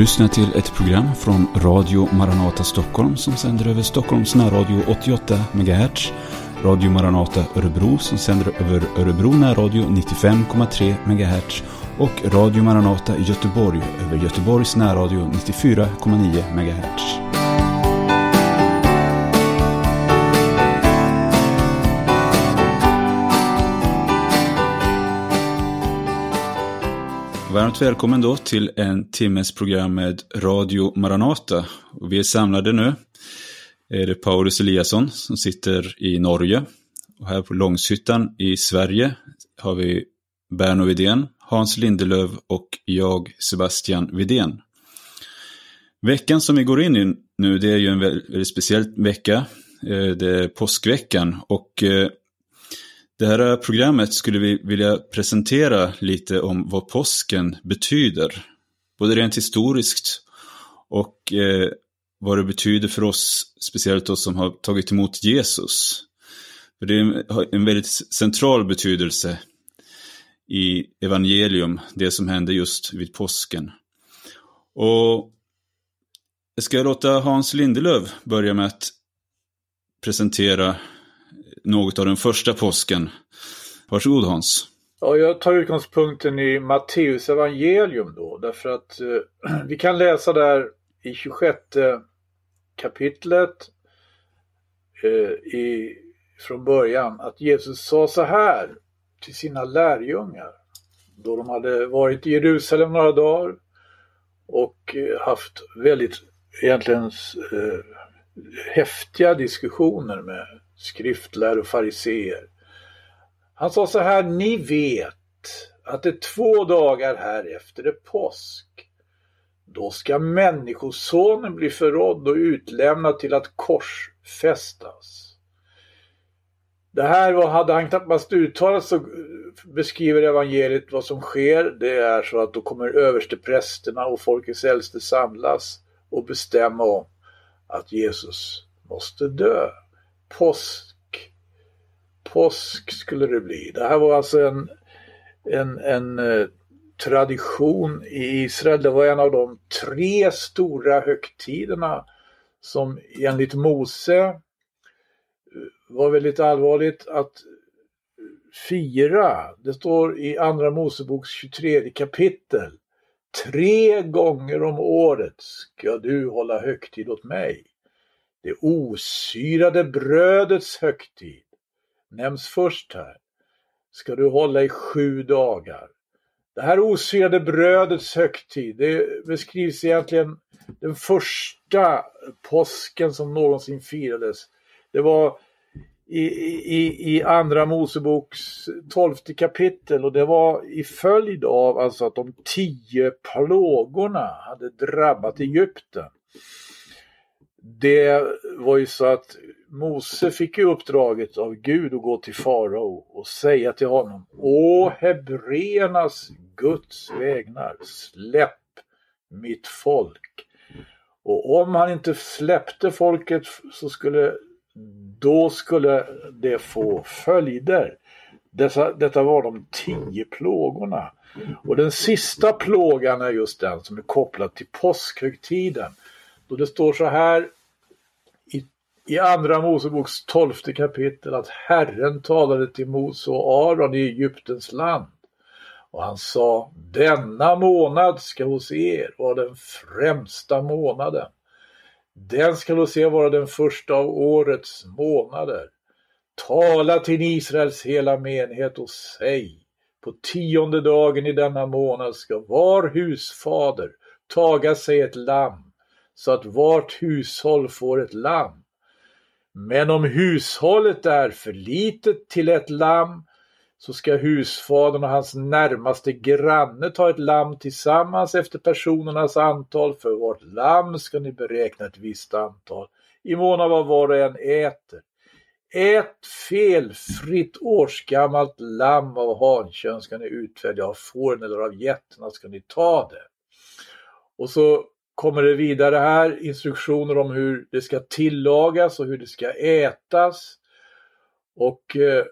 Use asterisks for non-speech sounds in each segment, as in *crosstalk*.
Lyssnar till ett program från Radio Maranata Stockholm som sänder över Stockholms närradio 88 MHz, Radio Maranata Örebro som sänder över Örebro närradio 95,3 MHz och Radio Maranata Göteborg över Göteborgs närradio 94,9 MHz. Varmt välkommen då till en timmes program med Radio Maranata. Och vi är samlade nu. Det Är det Paulus Eliasson som sitter i Norge. Och här på Långshyttan i Sverige har vi Berno Vidén, Hans Lindelöv och jag Sebastian Vidén. Veckan som vi går in i nu, det är ju en väldigt speciell vecka. Eh, det är påskveckan och eh, det här programmet skulle vi vilja presentera lite om vad påsken betyder. Både rent historiskt och eh, vad det betyder för oss, speciellt oss som har tagit emot Jesus. För det har en väldigt central betydelse i evangelium, det som hände just vid påsken. Och jag ska låta Hans Lindelöf börja med att presentera något av den första påsken. Varsågod Hans. Ja, jag tar utgångspunkten i Matteus evangelium då, därför att eh, *clears throat* vi kan läsa där i 26 kapitlet eh, i, från början att Jesus sa så här till sina lärjungar då de hade varit i Jerusalem några dagar och eh, haft väldigt egentligen eh, häftiga diskussioner med skriftlärare och fariseer. Han sa så här, ni vet att det två dagar här efter är påsk. Då ska människosonen bli förrådd och utlämnad till att korsfästas. Det här var, hade han knappast uttalat så beskriver evangeliet vad som sker. Det är så att då kommer översteprästerna och folkets äldste samlas och bestämma om att Jesus måste dö påsk. Påsk skulle det bli. Det här var alltså en, en, en eh, tradition i Israel. Det var en av de tre stora högtiderna som enligt Mose eh, var väldigt allvarligt att fira. Det står i Andra Moseboks 23 kapitel. Tre gånger om året ska du hålla högtid åt mig. Det osyrade brödets högtid nämns först här. Ska du hålla i sju dagar. Det här osyrade brödets högtid, det beskrivs egentligen den första påsken som någonsin firades. Det var i, i, i andra Moseboks tolfte kapitel och det var i följd av alltså att de tio plågorna hade drabbat Egypten det var ju så att Mose fick ju uppdraget av Gud att gå till farao och säga till honom Å hebreernas Guds vägnar, släpp mitt folk. Och om han inte släppte folket så skulle då skulle det få följder. Dessa, detta var de tio plågorna. Och den sista plågan är just den som är kopplad till påskhögtiden. Och det står så här i, i Andra Moseboks tolfte kapitel att Herren talade till Mose och Aron i Egyptens land. Och han sa, denna månad ska hos er vara den främsta månaden. Den ska hos er vara den första av årets månader. Tala till Israels hela menighet och säg, på tionde dagen i denna månad ska var husfader taga sig ett lamm så att vart hushåll får ett lamm. Men om hushållet är för litet till ett lamm så ska husfadern och hans närmaste granne ta ett lamm tillsammans efter personernas antal. För vart lamm ska ni beräkna ett visst antal i mån av vad var och en äter. Ett felfritt årsgammalt lamm av hankön ska ni utvälja, av fåren eller av getterna ska ni ta det. Och så kommer det vidare här instruktioner om hur det ska tillagas och hur det ska ätas. Och eh,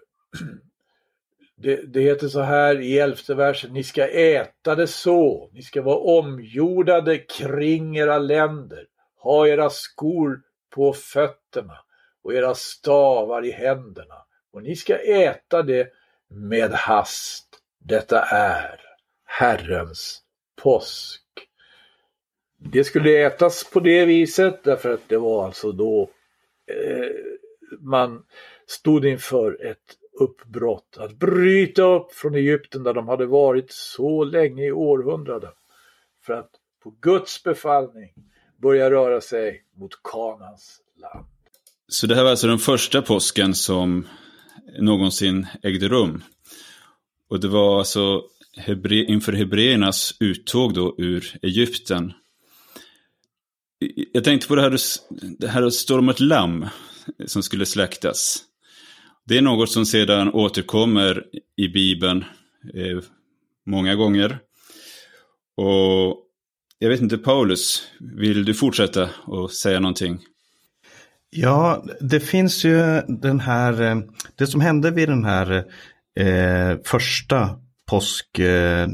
*clears throat* Det, det heter så här i elfte versen, ni ska äta det så, ni ska vara omjordade kring era länder, ha era skor på fötterna och era stavar i händerna och ni ska äta det med hast. Detta är Herrens påsk. Det skulle ätas på det viset därför att det var alltså då eh, man stod inför ett uppbrott, att bryta upp från Egypten där de hade varit så länge i århundraden. För att på Guds befallning börja röra sig mot Kanans land. Så det här var alltså den första påsken som någonsin ägde rum. Och det var alltså hebre inför hebreernas uttåg då ur Egypten. Jag tänkte på det här, det här står om ett lamm som skulle släktas. Det är något som sedan återkommer i Bibeln eh, många gånger. Och jag vet inte, Paulus, vill du fortsätta och säga någonting? Ja, det finns ju den här, eh, det som hände vid den här eh, första påsk, eh,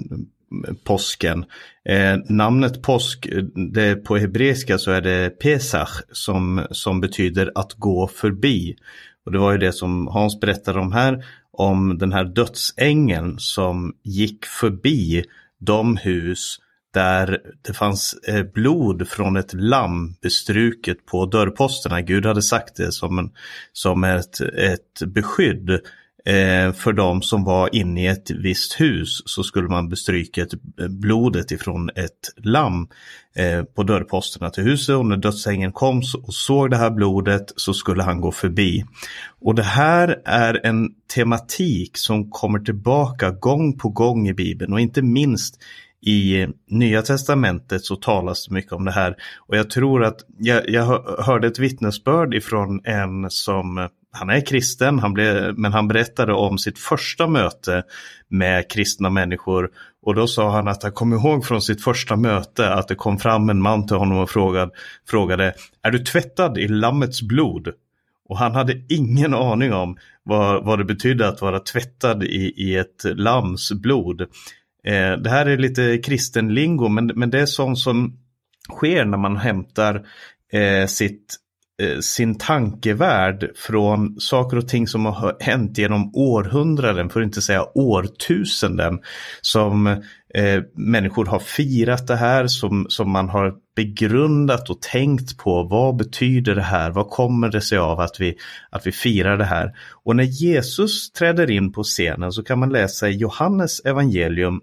påsken. Eh, namnet påsk, det, på hebreiska så är det Pesach som, som betyder att gå förbi. Och det var ju det som Hans berättade om här, om den här dödsängeln som gick förbi de hus där det fanns eh, blod från ett lamm bestruket på dörrposterna. Gud hade sagt det som, en, som ett, ett beskydd eh, för de som var inne i ett visst hus så skulle man bestryka ett, eh, blodet ifrån ett lamm eh, på dörrposterna till huset och när dödsängeln kom och såg det här blodet så skulle han gå förbi. Och det här är en tematik som kommer tillbaka gång på gång i Bibeln och inte minst i eh, Nya Testamentet så talas det mycket om det här. Och jag tror att jag, jag hörde ett vittnesbörd ifrån en som, eh, han är kristen, han blev, men han berättade om sitt första möte med kristna människor. Och då sa han att han kom ihåg från sitt första möte att det kom fram en man till honom och frågade, frågade är du tvättad i lammets blod? Och han hade ingen aning om vad, vad det betydde att vara tvättad i, i ett lams blod. Eh, det här är lite kristen lingo men, men det är sånt som sker när man hämtar eh, sitt, Eh, sin tankevärld från saker och ting som har hänt genom århundraden, för att inte säga årtusenden. Som eh, människor har firat det här, som, som man har begrundat och tänkt på. Vad betyder det här? Vad kommer det sig av att vi, att vi firar det här? Och när Jesus träder in på scenen så kan man läsa i Johannes evangelium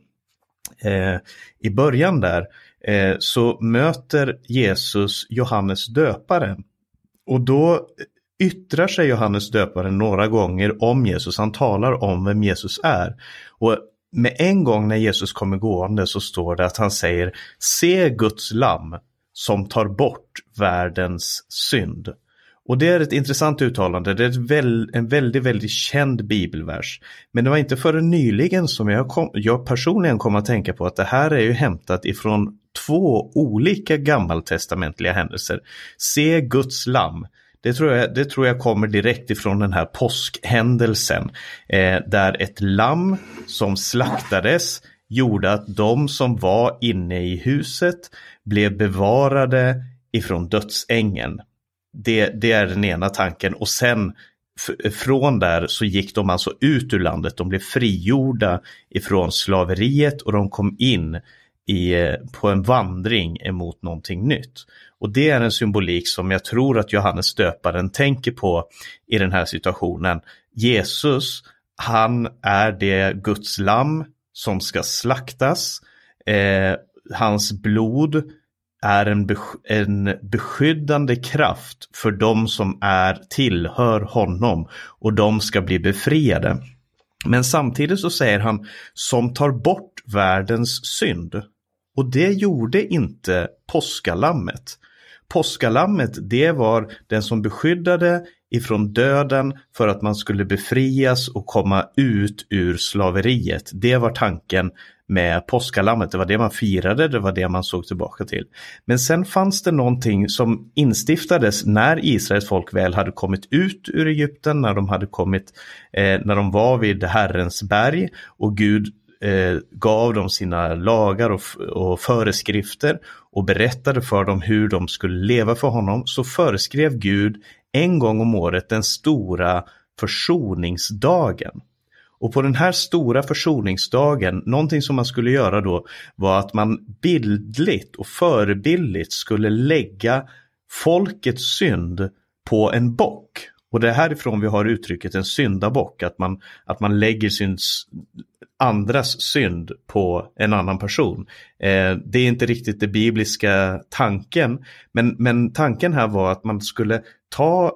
eh, i början där eh, så möter Jesus Johannes döparen. Och då yttrar sig Johannes döparen några gånger om Jesus. Han talar om vem Jesus är. Och med en gång när Jesus kommer gående så står det att han säger Se Guds lamm som tar bort världens synd. Och det är ett intressant uttalande, det är väl, en väldigt, väldigt känd bibelvers. Men det var inte förrän nyligen som jag, kom, jag personligen kom att tänka på att det här är ju hämtat ifrån två olika gammaltestamentliga händelser. Se Guds lamm. Det tror, jag, det tror jag kommer direkt ifrån den här påskhändelsen. Eh, där ett lamm som slaktades gjorde att de som var inne i huset blev bevarade ifrån dödsängen. Det, det är den ena tanken och sen från där så gick de alltså ut ur landet. De blev frigjorda ifrån slaveriet och de kom in i, eh, på en vandring emot någonting nytt. Och det är en symbolik som jag tror att Johannes döparen tänker på i den här situationen. Jesus, han är det Guds lamm som ska slaktas. Eh, hans blod är en, besk en beskyddande kraft för de som är tillhör honom och de ska bli befriade. Men samtidigt så säger han som tar bort världens synd. Och det gjorde inte påskalammet. Påskalammet det var den som beskyddade ifrån döden för att man skulle befrias och komma ut ur slaveriet. Det var tanken med påskalammet. Det var det man firade, det var det man såg tillbaka till. Men sen fanns det någonting som instiftades när Israels folk väl hade kommit ut ur Egypten, när de hade kommit, eh, när de var vid Herrens berg och Gud eh, gav dem sina lagar och, och föreskrifter och berättade för dem hur de skulle leva för honom så föreskrev Gud en gång om året den stora försoningsdagen. Och på den här stora försoningsdagen, någonting som man skulle göra då var att man bildligt och förebildligt skulle lägga folkets synd på en bock. Och det är härifrån vi har uttrycket en syndabock, att man, att man lägger sin andras synd på en annan person. Eh, det är inte riktigt den bibliska tanken, men, men tanken här var att man skulle ta,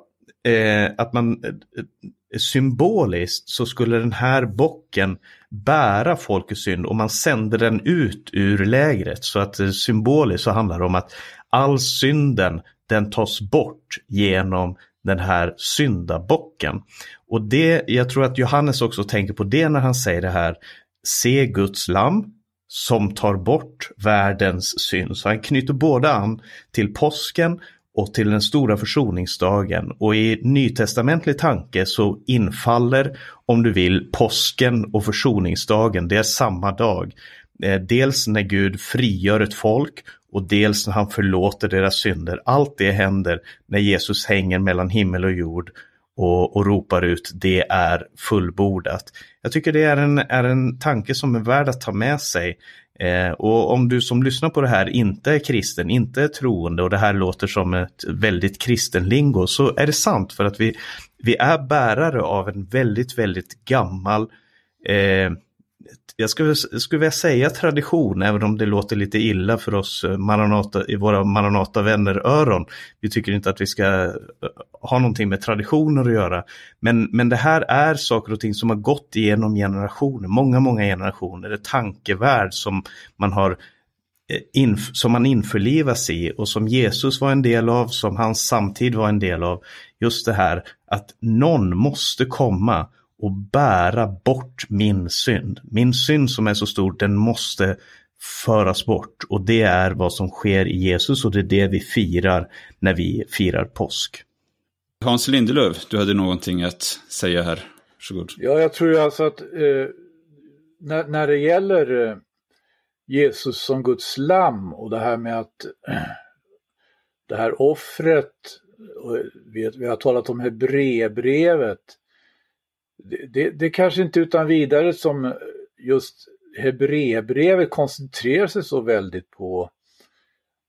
eh, att man eh, symboliskt så skulle den här bocken bära folkets synd och man sände den ut ur lägret. Så att eh, symboliskt så handlar det om att all synden den tas bort genom den här syndabocken. Och det, jag tror att Johannes också tänker på det när han säger det här, se Guds lam som tar bort världens synd. Så han knyter både an till påsken och till den stora försoningsdagen. Och i nytestamentlig tanke så infaller, om du vill, påsken och försoningsdagen. Det är samma dag. Eh, dels när Gud frigör ett folk och dels när han förlåter deras synder. Allt det händer när Jesus hänger mellan himmel och jord och, och ropar ut det är fullbordat. Jag tycker det är en, är en tanke som är värd att ta med sig. Eh, och om du som lyssnar på det här inte är kristen, inte är troende och det här låter som ett väldigt kristen lingo så är det sant för att vi, vi är bärare av en väldigt, väldigt gammal eh, jag skulle, skulle vilja säga tradition, även om det låter lite illa för oss eh, Maranata, i våra Maranata-vänner öron. Vi tycker inte att vi ska eh, ha någonting med traditioner att göra. Men, men det här är saker och ting som har gått igenom generationer, många, många generationer. En tankevärld som man har eh, Inf som man införlivas i och som Jesus var en del av, som hans samtid var en del av. Just det här att någon måste komma och bära bort min synd. Min synd som är så stor, den måste föras bort och det är vad som sker i Jesus och det är det vi firar när vi firar påsk. Hans Lindelöf, du hade någonting att säga här. Varsågod. Ja, jag tror alltså att eh, när, när det gäller eh, Jesus som Guds lamm och det här med att eh, *clears throat* det här offret, vi, vi har talat om Hebreerbrevet, det, det, kanske inte utan vidare som just Hebreerbrevet koncentrerar sig så väldigt på,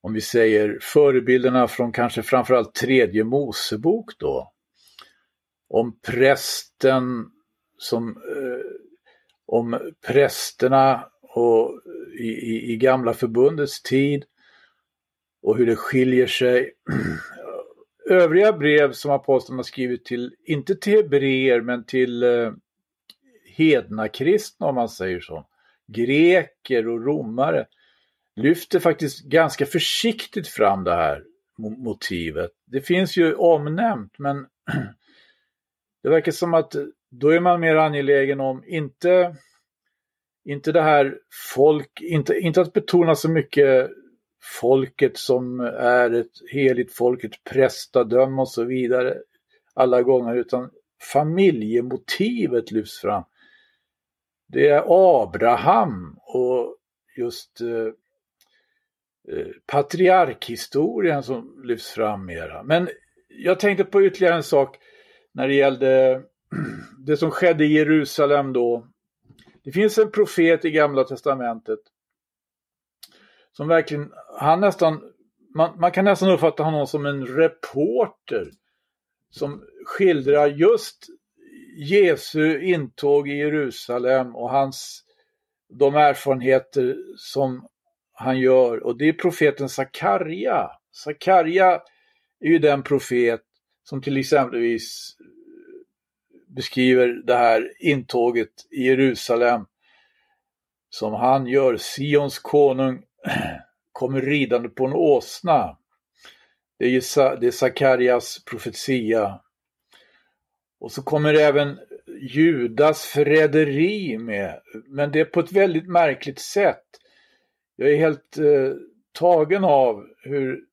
om vi säger förebilderna från kanske framförallt tredje Mosebok då. Om prästen som, eh, om prästerna och i, i, i gamla förbundets tid och hur det skiljer sig *clears throat* övriga brev som aposteln har skrivit till, inte till hebreer men till eh, hedna kristna om man säger så, greker och romare, lyfter faktiskt ganska försiktigt fram det här motivet. Det finns ju omnämnt men *clears throat* det verkar som att då är man mer angelägen om, inte, inte det här folk, inte, inte att betona så mycket folket som är ett heligt folk, ett prästadöme och så vidare alla gånger, utan familjemotivet lyfts fram. Det är Abraham och just eh, eh, patriarkhistorien som lyfts fram mera. Men jag tänkte på ytterligare en sak när det gällde *clears throat* det som skedde i Jerusalem då. Det finns en profet i Gamla Testamentet som verkligen, han nästan, man, man kan nästan uppfatta honom som en reporter som skildrar just Jesu intåg i Jerusalem och hans, de erfarenheter som han gör. Och det är profeten Sakarja. Sakarja är ju den profet som till exempelvis beskriver det här intåget i Jerusalem som han gör. Sions konung kommer ridande på en åsna. Det är, det är Sakarias profetia. Och så kommer även Judas förräderi med, men det är på ett väldigt märkligt sätt. Jag är helt eh, tagen av hur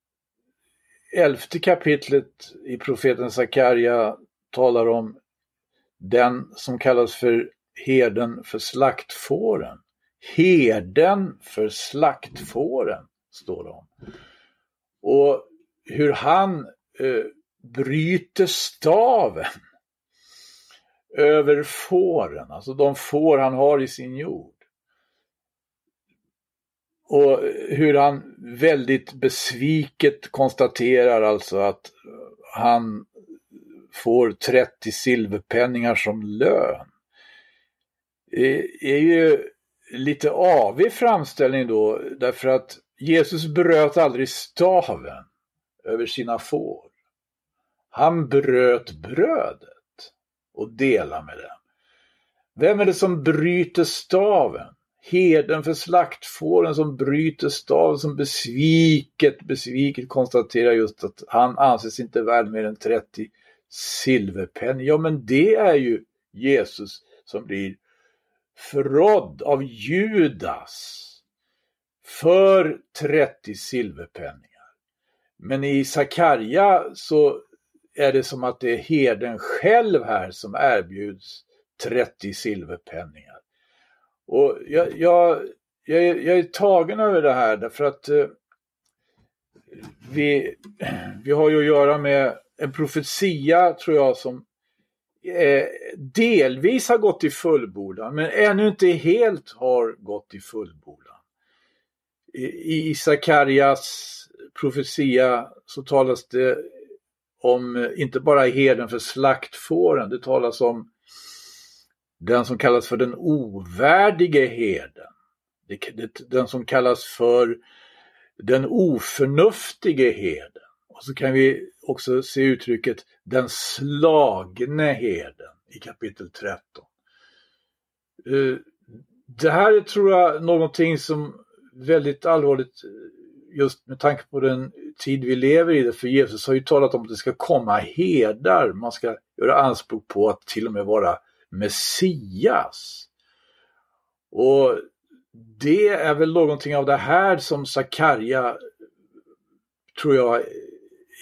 elfte kapitlet i profeten Sakarja talar om den som kallas för herden för slaktfåren. Herden för slaktfåren, står det om. Och hur han eh, bryter staven över fåren, alltså de får han har i sin jord. Och hur han väldigt besviket konstaterar alltså att han får 30 silverpenningar som lön. Det är ju lite avig framställning då därför att Jesus bröt aldrig staven över sina får. Han bröt brödet och delade med dem. Vem är det som bryter staven? Heden för slaktfåren som bryter staven, som besviket, besviket konstaterar just att han anses inte värd mer än 30 silverpenning. Ja, men det är ju Jesus som blir förrådd av Judas för 30 silverpenningar. Men i Sakarja så är det som att det är herden själv här som erbjuds 30 silverpenningar. Och jag, jag, jag, är, jag är tagen över det här därför att eh, vi, vi har ju att göra med en profetia, tror jag, som eh, delvis har gått i fullbordan, men ännu inte helt har gått i fullbordan. I, i Sakarias profetia så talas det om eh, inte bara herden för slaktfåren, det talas om den som kallas för den ovärdige herden. Den som kallas för den oförnuftige herden. Och så kan vi också se uttrycket den slagne herden i kapitel 13. Eh, det här är tror jag någonting som väldigt allvarligt eh, just med tanke på den tid vi lever i, för Jesus har ju talat om att det ska komma herdar, man ska göra anspråk på att till och med vara Messias. Och det är väl någonting av det här som Sakarja, tror jag,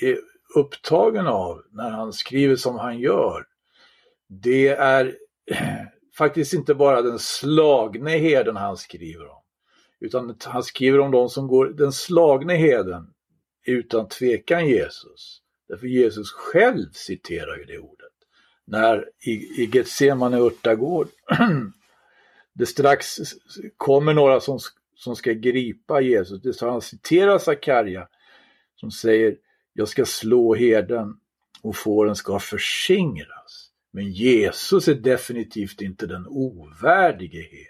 är upptagen av när han skriver som han gör. Det är *clears throat* faktiskt inte bara den slagne herden han skriver om. Utan han skriver om de som går den slagne heden, utan tvekan Jesus. Därför Jesus själv citerar ju det ordet. När i, i Getsemane örtagård *clears throat* det strax kommer några som, som ska gripa Jesus. Det så han citerar Sakarja som säger jag ska slå herden och fåren ska förskingras. Men Jesus är definitivt inte den ovärdige herden.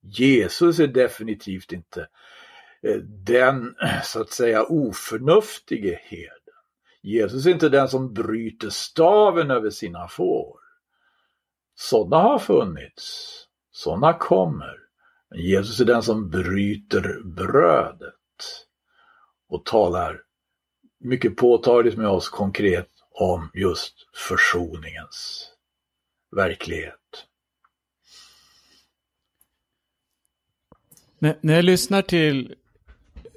Jesus är definitivt inte eh, den, *clears throat* så att säga, oförnuftige herden. Jesus är inte den som bryter staven över sina får. Sådana har funnits. Sådana kommer. Men Jesus är den som bryter brödet och talar mycket påtagligt med oss konkret om just försoningens verklighet. När, när jag lyssnar till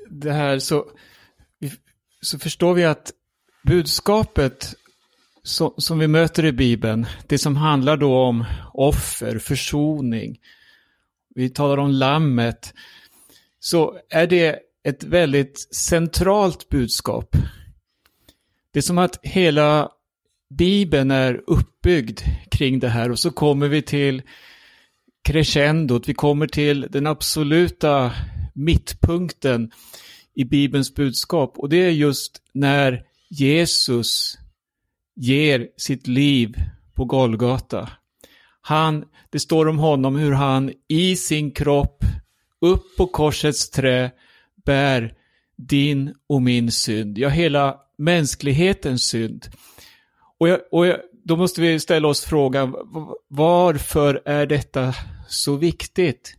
det här så, så förstår vi att budskapet så, som vi möter i Bibeln, det som handlar då om offer, försoning, vi talar om lammet, så är det ett väldigt centralt budskap. Det är som att hela Bibeln är uppbyggd kring det här och så kommer vi till crescendot, vi kommer till den absoluta mittpunkten i Bibelns budskap. Och det är just när Jesus ger sitt liv på Golgata. Han, det står om honom hur han i sin kropp upp på korsets trä bär din och min synd, ja hela mänsklighetens synd. Och, jag, och jag, då måste vi ställa oss frågan, varför är detta så viktigt?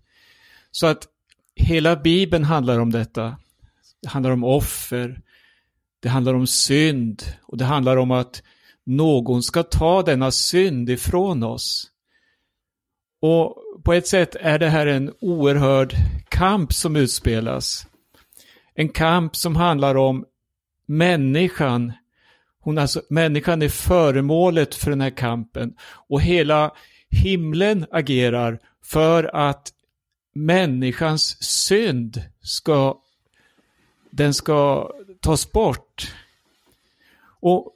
Så att hela Bibeln handlar om detta. Det handlar om offer, det handlar om synd och det handlar om att någon ska ta denna synd ifrån oss. Och på ett sätt är det här en oerhörd kamp som utspelas. En kamp som handlar om människan. Hon alltså, människan är föremålet för den här kampen. Och hela himlen agerar för att människans synd ska, den ska tas bort. Och,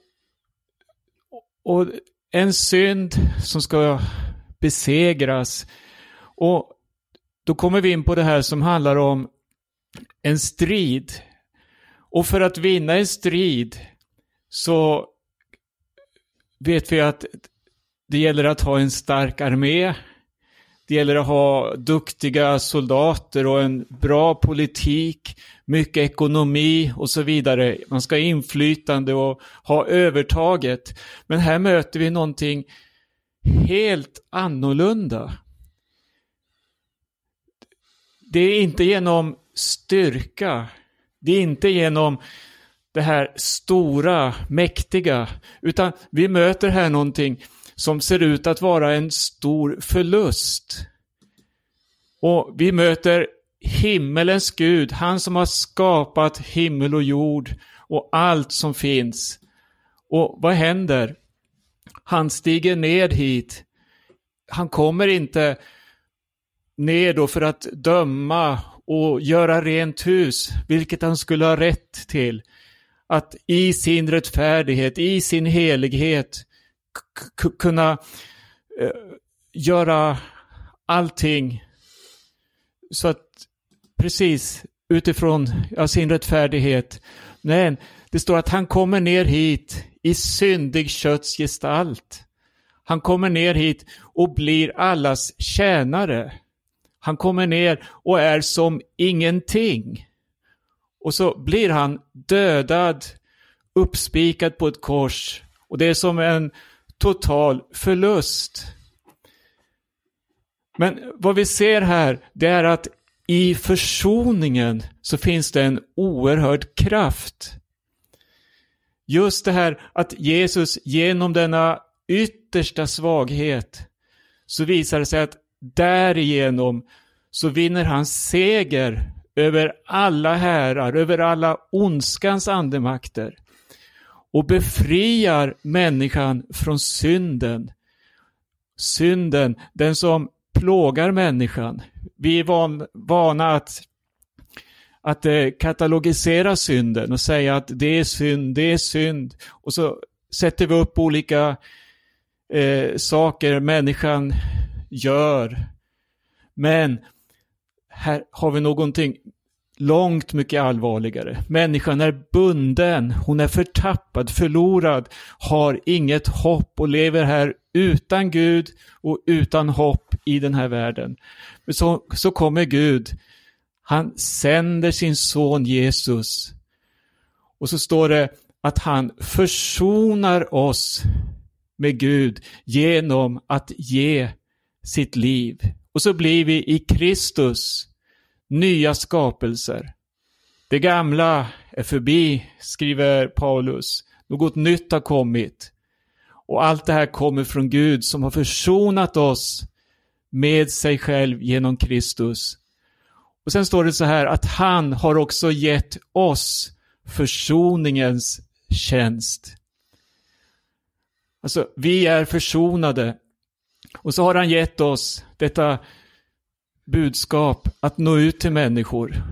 och en synd som ska besegras. Och då kommer vi in på det här som handlar om en strid. Och för att vinna en strid så vet vi att det gäller att ha en stark armé. Det gäller att ha duktiga soldater och en bra politik, mycket ekonomi och så vidare. Man ska ha inflytande och ha övertaget. Men här möter vi någonting helt annorlunda. Det är inte genom styrka, det är inte genom det här stora, mäktiga, utan vi möter här någonting som ser ut att vara en stor förlust. Och vi möter himmelens Gud, han som har skapat himmel och jord och allt som finns. Och vad händer? Han stiger ned hit. Han kommer inte ner då för att döma och göra rent hus, vilket han skulle ha rätt till. Att i sin rättfärdighet, i sin helighet kunna eh, göra allting så att precis utifrån ja, sin rättfärdighet. Men det står att han kommer ner hit i syndig kötts gestalt. Han kommer ner hit och blir allas tjänare. Han kommer ner och är som ingenting. Och så blir han dödad, uppspikad på ett kors. Och det är som en total förlust. Men vad vi ser här, det är att i försoningen så finns det en oerhörd kraft. Just det här att Jesus genom denna yttersta svaghet så visar det sig att därigenom så vinner han seger över alla härar, över alla ondskans andemakter och befriar människan från synden. Synden, den som plågar människan. Vi är van, vana att, att eh, katalogisera synden och säga att det är synd, det är synd. Och så sätter vi upp olika eh, saker människan gör. Men här har vi någonting långt mycket allvarligare. Människan är bunden, hon är förtappad, förlorad, har inget hopp och lever här utan Gud och utan hopp i den här världen. Men så, så kommer Gud, han sänder sin son Jesus. Och så står det att han försonar oss med Gud genom att ge sitt liv. Och så blir vi i Kristus nya skapelser. Det gamla är förbi, skriver Paulus. Något nytt har kommit. Och allt det här kommer från Gud som har försonat oss med sig själv genom Kristus. Och sen står det så här att han har också gett oss försoningens tjänst. Alltså, vi är försonade. Och så har han gett oss detta budskap att nå ut till människor.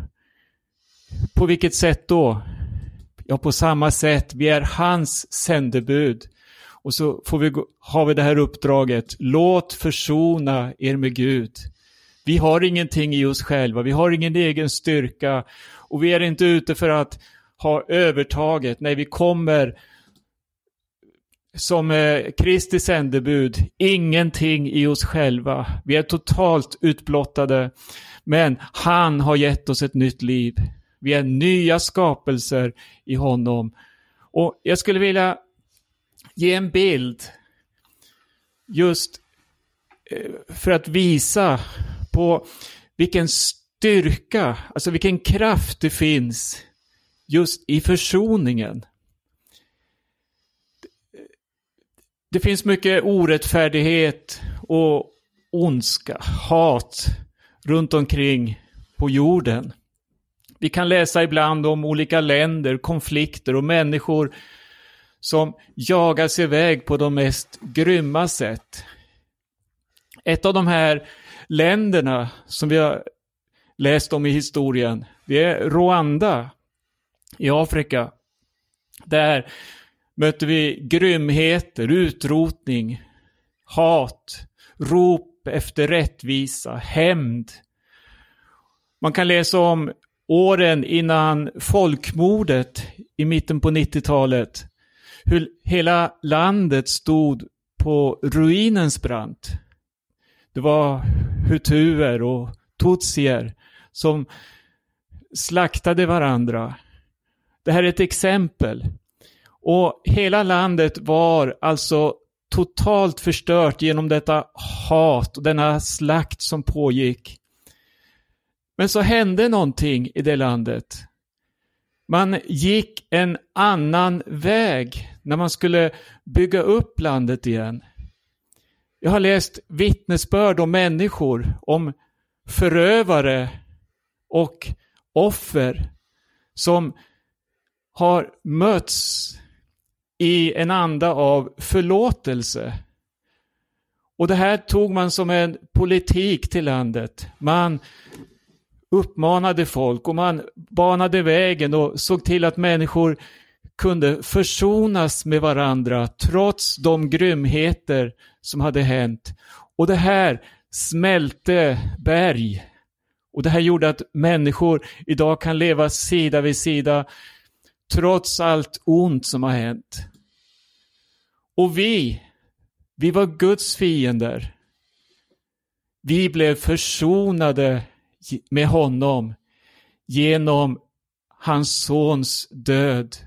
På vilket sätt då? Ja, på samma sätt. Vi är hans sändebud. Och så får vi, har vi det här uppdraget. Låt försona er med Gud. Vi har ingenting i oss själva. Vi har ingen egen styrka. Och vi är inte ute för att ha övertaget. Nej, vi kommer som eh, Kristi sändebud, ingenting i oss själva. Vi är totalt utblottade. Men han har gett oss ett nytt liv. Vi är nya skapelser i honom. Och jag skulle vilja ge en bild just eh, för att visa på vilken styrka, alltså vilken kraft det finns just i försoningen. Det finns mycket orättfärdighet och ondska, hat runt omkring på jorden. Vi kan läsa ibland om olika länder, konflikter och människor som jagas iväg på de mest grymma sätt. Ett av de här länderna som vi har läst om i historien, det är Rwanda i Afrika. Där möter vi grymheter, utrotning, hat, rop efter rättvisa, hämnd. Man kan läsa om åren innan folkmordet i mitten på 90-talet. Hur hela landet stod på ruinens brant. Det var hutuer och tutsier som slaktade varandra. Det här är ett exempel. Och hela landet var alltså totalt förstört genom detta hat och denna slakt som pågick. Men så hände någonting i det landet. Man gick en annan väg när man skulle bygga upp landet igen. Jag har läst vittnesbörd om människor, om förövare och offer som har mötts i en anda av förlåtelse. Och det här tog man som en politik till landet. Man uppmanade folk och man banade vägen och såg till att människor kunde försonas med varandra trots de grymheter som hade hänt. Och det här smälte berg. Och det här gjorde att människor idag kan leva sida vid sida trots allt ont som har hänt. Och vi, vi var Guds fiender. Vi blev försonade med honom genom hans sons död.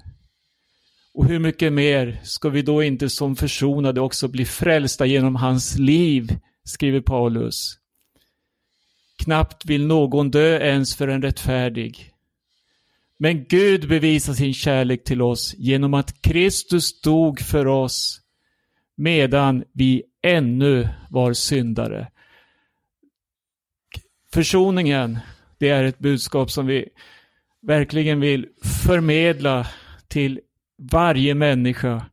Och hur mycket mer ska vi då inte som försonade också bli frälsta genom hans liv, skriver Paulus. Knappt vill någon dö ens för en rättfärdig. Men Gud bevisar sin kärlek till oss genom att Kristus dog för oss medan vi ännu var syndare. Försoningen, det är ett budskap som vi verkligen vill förmedla till varje människa.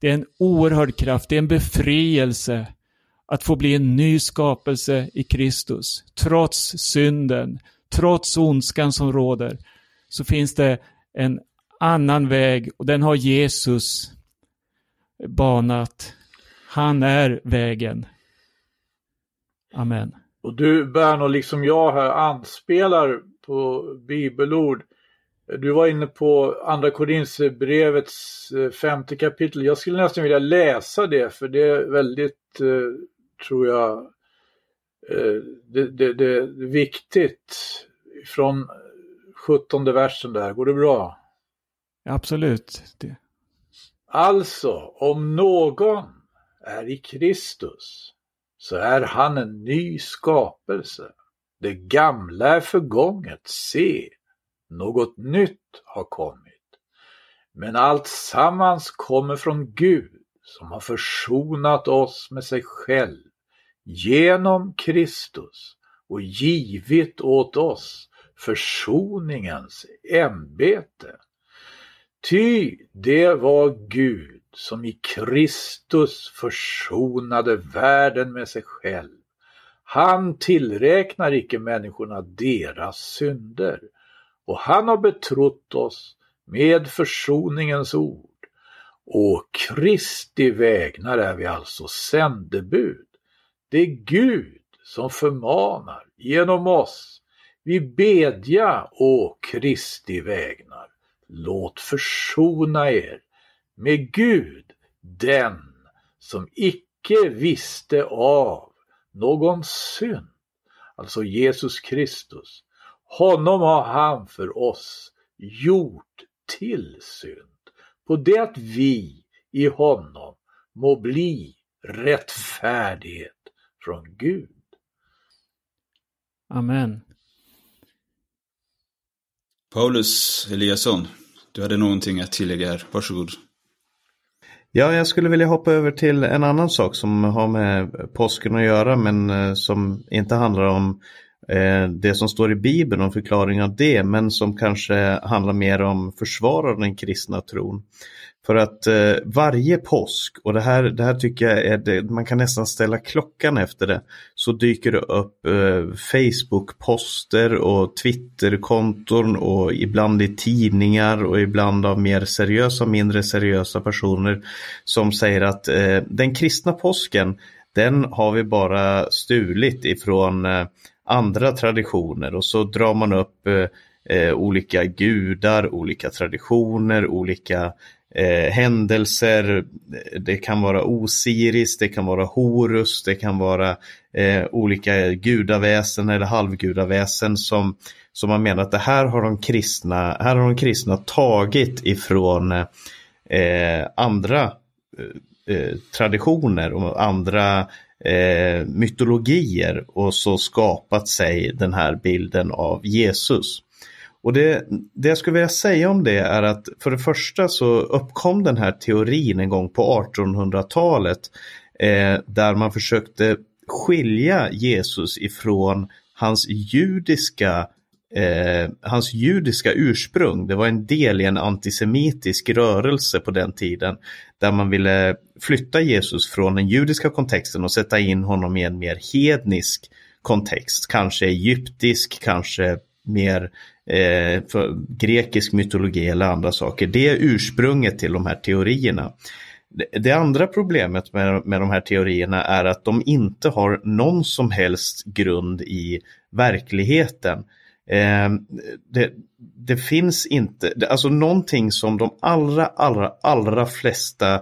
Det är en oerhörd kraft, det är en befrielse att få bli en ny skapelse i Kristus. Trots synden, trots ondskan som råder, så finns det en annan väg och den har Jesus banat. Han är vägen. Amen. Och du Berno, liksom jag här anspelar på bibelord. Du var inne på Andra Korinthierbrevets eh, femte kapitel. Jag skulle nästan vilja läsa det för det är väldigt, eh, tror jag, eh, det, det, det är viktigt. Från 17 versen där, går det bra? Absolut. Det. Alltså, om någon är i Kristus så är han en ny skapelse. Det gamla är förgånget, se, något nytt har kommit. Men allt sammans kommer från Gud som har försonat oss med sig själv genom Kristus och givit åt oss försoningens ämbete. Ty det var Gud som i Kristus försonade världen med sig själv. Han tillräknar icke människorna deras synder och han har betrott oss med försoningens ord. Och Kristi vägnar är vi alltså sändebud. Det är Gud som förmanar genom oss. Vi bedja å Kristi vägnar. Låt försona er med Gud, den som icke visste av någon synd, alltså Jesus Kristus. Honom har han för oss gjort till synd, på det att vi i honom må bli rättfärdighet från Gud. Amen. Paulus Eliasson, du hade någonting att tillägga här. Varsågod. Ja, jag skulle vilja hoppa över till en annan sak som har med påsken att göra men eh, som inte handlar om Eh, det som står i Bibeln och förklaring av det men som kanske handlar mer om försvar av den kristna tron. För att eh, varje påsk, och det här, det här tycker jag är det, man kan nästan ställa klockan efter det, så dyker det upp eh, Facebook-poster och Twitter-konton och ibland i tidningar och ibland av mer seriösa och mindre seriösa personer som säger att eh, den kristna påsken, den har vi bara stulit ifrån eh, andra traditioner och så drar man upp eh, eh, olika gudar, olika traditioner, olika eh, händelser. Det kan vara Osiris, det kan vara Horus, det kan vara eh, olika gudaväsen eller halvgudaväsen som, som man menar att det här har de kristna, här har de kristna tagit ifrån eh, andra eh, eh traditioner och andra eh, mytologier och så skapat sig den här bilden av Jesus. Och det, det jag skulle vilja säga om det är att för det första så uppkom den här teorin en gång på 1800-talet eh, där man försökte skilja Jesus ifrån hans judiska eh, hans judiska ursprung. Det var en del i en antisemitisk rörelse på den tiden där man ville flytta Jesus från den judiska kontexten och sätta in honom i en mer hednisk kontext. Kanske egyptisk, kanske mer eh, för grekisk mytologi eller andra saker. Det är ursprunget till de här teorierna. Det andra problemet med, med de här teorierna är att de inte har någon som helst grund i verkligheten. Eh, det, det, finns inte, alltså någonting som de allra, allra, allra flesta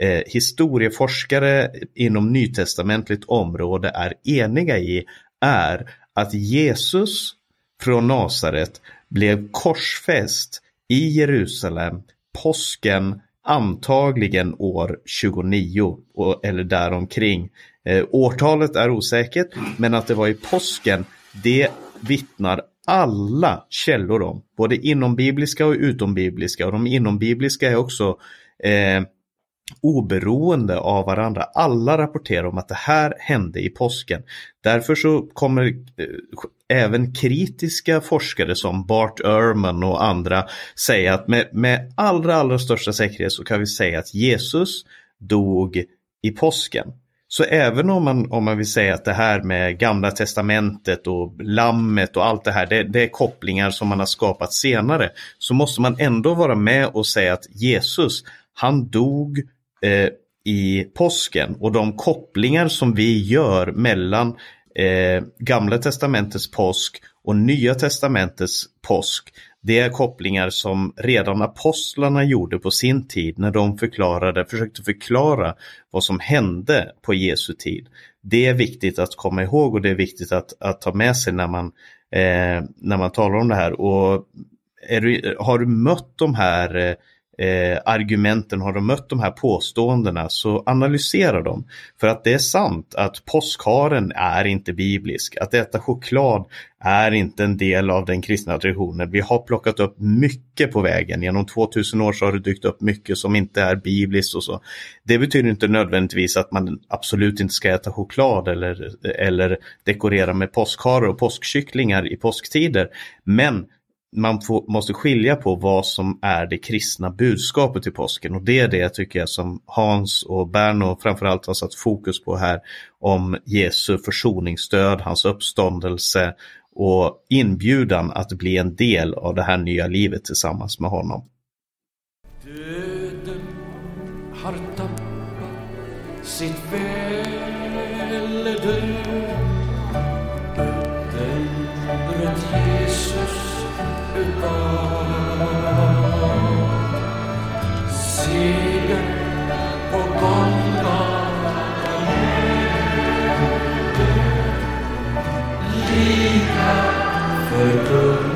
eh, historieforskare inom nytestamentligt område är eniga i är att Jesus från Nasaret blev korsfäst i Jerusalem påsken antagligen år 29 eller däromkring. Eh, årtalet är osäkert men att det var i påsken det vittnar alla källor om. Både inombibliska och utombibliska och de inombibliska är också eh, oberoende av varandra. Alla rapporterar om att det här hände i påsken. Därför så kommer eh, även kritiska forskare som Bart Ehrman och andra säga att med, med allra, allra största säkerhet så kan vi säga att Jesus dog i påsken. Så även om man, om man vill säga att det här med gamla testamentet och lammet och allt det här, det, det, är kopplingar som man har skapat senare, så måste man ändå vara med och säga att Jesus, han dog eh, i påsken och de kopplingar som vi gör mellan eh, Gamla testamentets påsk och Nya testamentets påsk. Det är kopplingar som redan apostlarna gjorde på sin tid när de förklarade, försökte förklara vad som hände på Jesu tid. Det är viktigt att komma ihåg och det är viktigt att, att ta med sig när man, eh, när man talar om det här. Och du, har du mött de här eh, eh, argumenten, har de mött de här påståendena så analysera dem. För att det är sant att påskharen är inte biblisk. Att äta choklad är inte en del av den kristna traditionen. Vi har plockat upp mycket på vägen. Genom 2000 år så har det dykt upp mycket som inte är bibliskt och så. Det betyder inte nödvändigtvis att man absolut inte ska äta choklad eller, eller dekorera med påskharar och påskkycklingar i påsktider. Men man får, måste skilja på vad som är det kristna budskapet i påsken och det är det tycker jag som Hans och Berno framförallt har satt fokus på här om Jesu försoningsstöd, hans uppståndelse och inbjudan att bli en del av det här nya livet tillsammans med honom. Döden har tappat sitt välde Frieda, für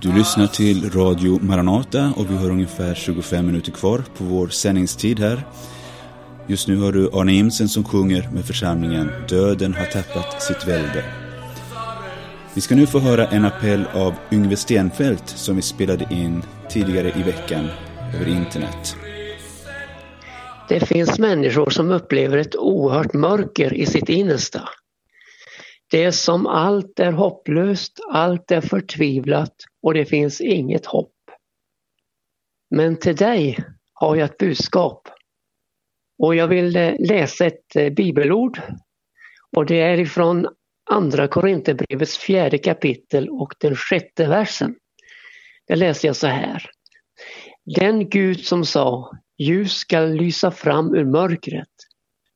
Du lyssnar till Radio Maranata och vi har ungefär 25 minuter kvar på vår sändningstid här. Just nu har du Arne Imsen som sjunger med församlingen Döden har tappat sitt välde. Vi ska nu få höra en appell av Yngve Stenfeldt som vi spelade in tidigare i veckan över internet. Det finns människor som upplever ett oerhört mörker i sitt innersta. Det är som allt är hopplöst, allt är förtvivlat och det finns inget hopp. Men till dig har jag ett budskap. Och jag vill eh, läsa ett eh, bibelord. Och det är ifrån Andra Korinthierbrevets fjärde kapitel och den sjätte versen. Där läser jag så här. Den Gud som sa ljus skall lysa fram ur mörkret.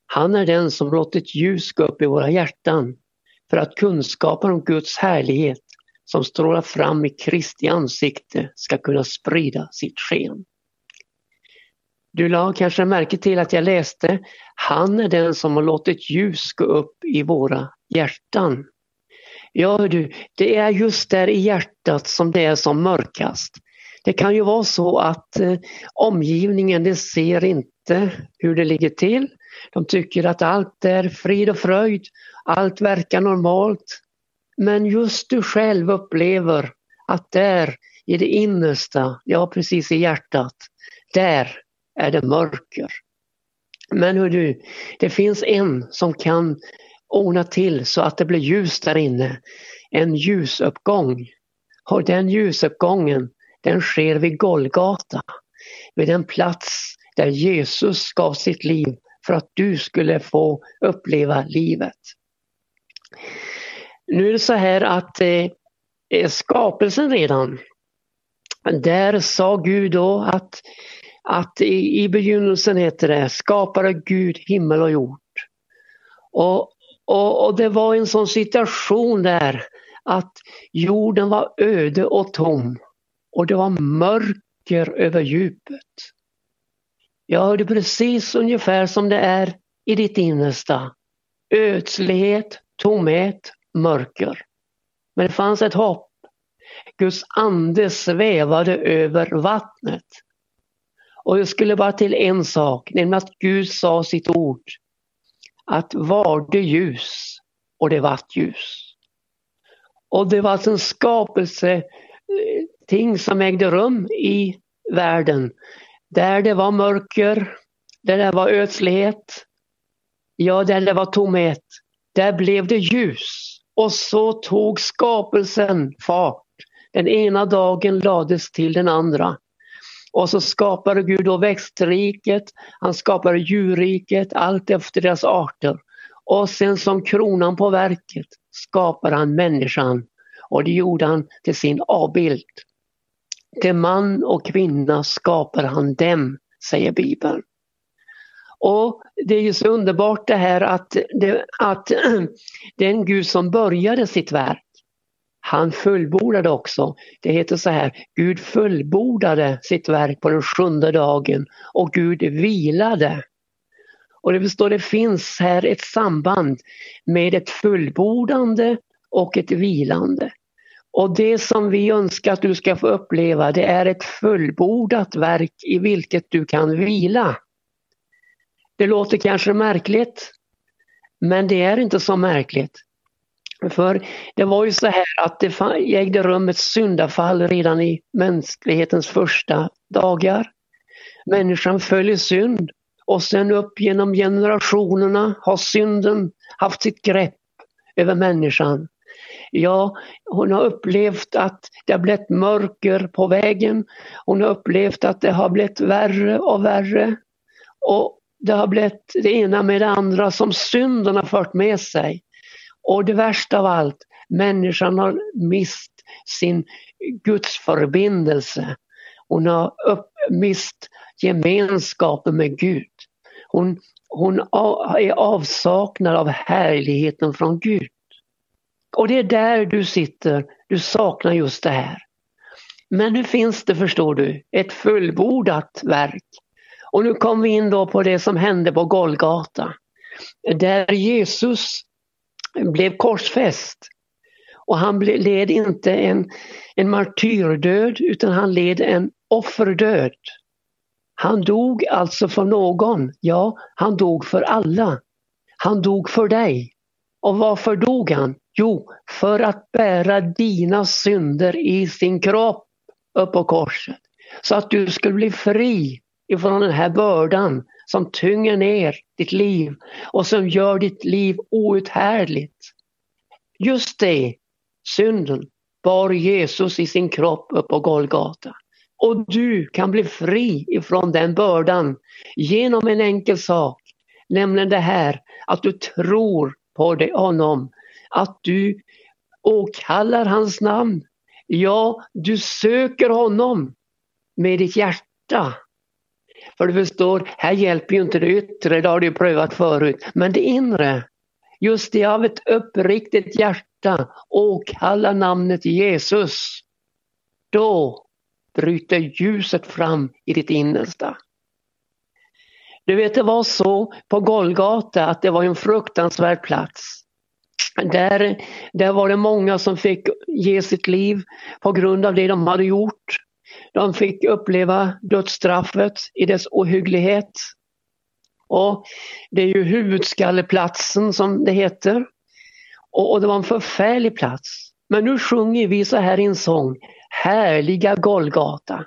Han är den som låtit ljus gå upp i våra hjärtan för att kunskapen om Guds härlighet som strålar fram i Kristi ansikte ska kunna sprida sitt sken. Du la kanske märke till att jag läste Han är den som har låtit ljus gå upp i våra hjärtan. Ja du, det är just där i hjärtat som det är som mörkast. Det kan ju vara så att eh, omgivningen det ser inte hur det ligger till. De tycker att allt är frid och fröjd, allt verkar normalt. Men just du själv upplever att där i det innersta, ja precis i hjärtat, där är det mörker. Men hur du, det finns en som kan ordna till så att det blir ljus där inne. En ljusuppgång. Och den ljusuppgången den sker vid Golgata. Vid den plats där Jesus gav sitt liv för att du skulle få uppleva livet. Nu är det så här att eh, eh, skapelsen redan, där sa Gud då att, att i, i begynnelsen heter det skapade Gud himmel och jord. Och, och, och det var en sån situation där att jorden var öde och tom och det var mörker över djupet. Jag hörde precis ungefär som det är i ditt innersta. Ödslighet, tomhet, mörker. Men det fanns ett hopp. Guds ande svävade över vattnet. Och jag skulle bara till en sak, nämligen att Gud sa sitt ord. Att var det ljus och det vart ljus. Och det var alltså en skapelse eh, ting som ägde rum i världen. Där det var mörker, där det var ödslighet, ja där det var tomhet, där blev det ljus. Och så tog skapelsen fart. Den ena dagen lades till den andra. Och så skapade Gud då växtriket, han skapade djurriket, allt efter deras arter. Och sen som kronan på verket skapade han människan och det gjorde han till sin avbild. Till man och kvinna skapar han dem, säger Bibeln. Och det är ju så underbart det här att, det, att *clears throat* den Gud som började sitt verk, han fullbordade också. Det heter så här, Gud fullbordade sitt verk på den sjunde dagen och Gud vilade. Och det består, det finns här ett samband med ett fullbordande och ett vilande. Och det som vi önskar att du ska få uppleva det är ett fullbordat verk i vilket du kan vila. Det låter kanske märkligt, men det är inte så märkligt. För det var ju så här att det ägde rum ett syndafall redan i mänsklighetens första dagar. Människan föll i synd och sen upp genom generationerna har synden haft sitt grepp över människan. Ja, hon har upplevt att det har blivit mörker på vägen. Hon har upplevt att det har blivit värre och värre. Och det har blivit det ena med det andra som synden har fört med sig. Och det värsta av allt, människan har mist sin gudsförbindelse. Hon har upp, mist gemenskapen med Gud. Hon, hon är avsaknad av härligheten från Gud. Och det är där du sitter, du saknar just det här. Men nu finns det, förstår du, ett fullbordat verk. Och nu kommer vi in då på det som hände på Golgata. Där Jesus blev korsfäst. Och han led inte en, en martyrdöd utan han led en offerdöd. Han dog alltså för någon. Ja, han dog för alla. Han dog för dig. Och varför dog han? Jo, för att bära dina synder i sin kropp upp på korset. Så att du skulle bli fri ifrån den här bördan som tynger ner ditt liv och som gör ditt liv outhärdligt. Just det, synden, bar Jesus i sin kropp upp på Golgata. Och du kan bli fri ifrån den bördan genom en enkel sak, nämligen det här att du tror på det, honom, att du åkallar hans namn. Ja, du söker honom med ditt hjärta. För du förstår, här hjälper ju inte det yttre, det har du prövat förut, men det inre. Just det av ett uppriktigt hjärta åkalla namnet Jesus. Då bryter ljuset fram i ditt innersta. Du vet, det var så på Golgata att det var en fruktansvärd plats. Där, där var det många som fick ge sitt liv på grund av det de hade gjort. De fick uppleva dödsstraffet i dess ohygglighet. Och det är ju huvudskalleplatsen som det heter. Och, och det var en förfärlig plats. Men nu sjunger vi så här i en sång, Härliga Golgata.